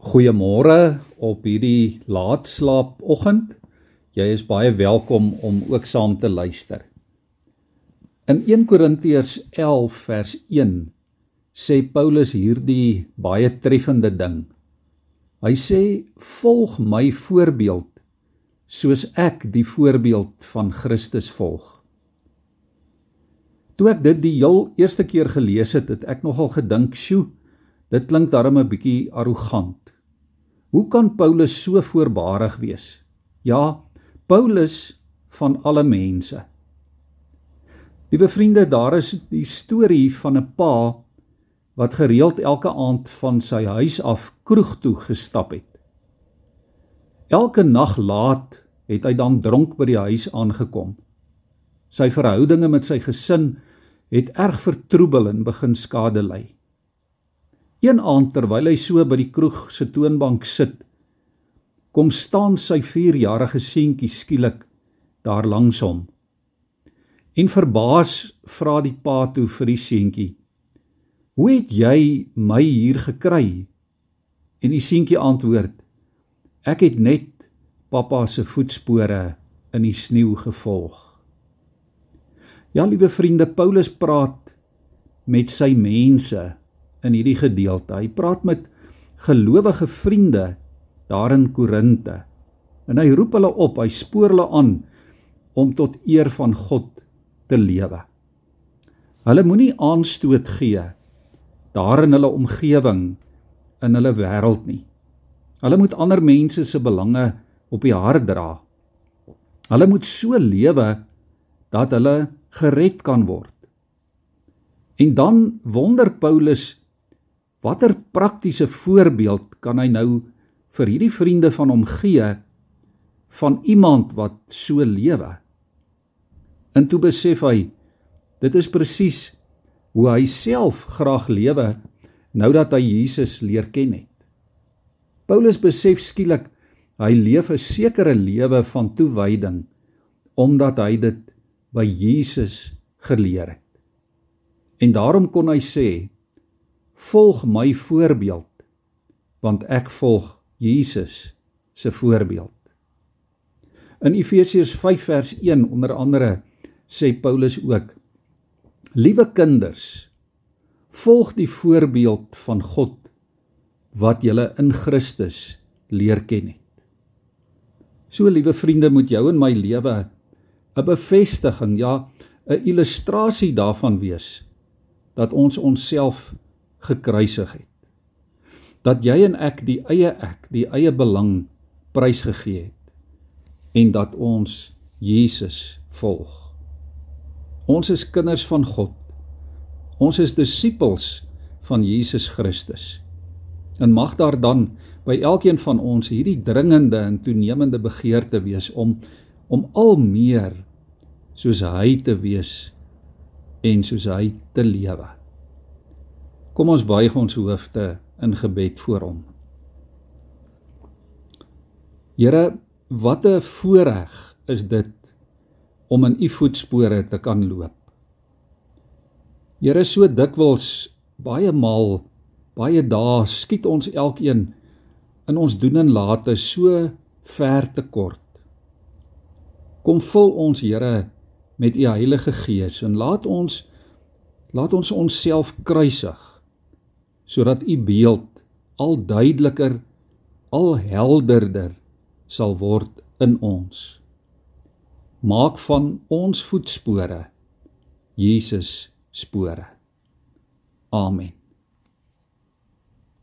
Goeiemôre op hierdie laatslaapoggend. Jy is baie welkom om ook saam te luister. In 1 Korintiërs 11 vers 1 sê Paulus hierdie baie treffende ding. Hy sê: "Volg my voorbeeld soos ek die voorbeeld van Christus volg." Toe ek dit die heel eerste keer gelees het, het ek nogal gedink, "Sjoe, dit klink darem 'n bietjie arrogant." Hoe kan Paulus so voorbarig wees? Ja, Paulus van alle mense. Liewe vriende, daar is die storie van 'n pa wat gereeld elke aand van sy huis af kroeg toe gestap het. Elke nag laat het hy dan dronk by die huis aangekom. Sy verhoudinge met sy gesin het erg vertroebel en begin skade ly. Een aand terwyl hy so by die kroeg se toonbank sit, kom staan sy 4-jarige seentjie skielik daar langs hom. En verbaas vra die pa toe vir die seentjie: "Hoe het jy my hier gekry?" En die seentjie antwoord: "Ek het net pappa se voetspore in die sneeu gevolg." Ja, liewe vriende, Paulus praat met sy mense in hierdie gedeelte. Hy praat met gelowige vriende daar in Korinte. En hy roep hulle op, hy spoor hulle aan om tot eer van God te lewe. Hulle moenie aanstoot gee daar in hulle omgewing in hulle wêreld nie. Hulle moet ander mense se belange op die hart dra. Hulle moet so lewe dat hulle gered kan word. En dan wonder Paulus Watter praktiese voorbeeld kan hy nou vir hierdie vriende van hom gee van iemand wat so lewe? En toe besef hy dit is presies hoe hy self graag lewe nou dat hy Jesus leer ken het. Paulus besef skielik hy leef 'n sekere lewe van toewyding omdat hy dit by Jesus geleer het. En daarom kon hy sê volg my voorbeeld want ek volg Jesus se voorbeeld. In Efesiërs 5 vers 1 onder andere sê Paulus ook: Liewe kinders, volg die voorbeeld van God wat julle in Christus leer ken het. So liewe vriende, moet jou en my lewe 'n bevestiging, ja, 'n illustrasie daarvan wees dat ons onsself gekruisig het. Dat jy en ek die eie ek, die eie belang prysgegee het en dat ons Jesus volg. Ons is kinders van God. Ons is disippels van Jesus Christus. En mag daar dan by elkeen van ons hierdie dringende en toenemende begeerte wees om om al meer soos hy te wees en soos hy te lewe. Kom ons buig ons hoofde in gebed voor hom. Here, wat 'n voorreg is dit om in u voetspore te kan loop. Here, so dikwels baie maal, baie dae skiet ons elkeen in ons doen en late so ver te kort. Kom vul ons, Here, met u Heilige Gees en laat ons laat ons onsself kruisig sodat u beeld al duideliker, al helderder sal word in ons. Maak van ons voetspore Jesus spore. Amen.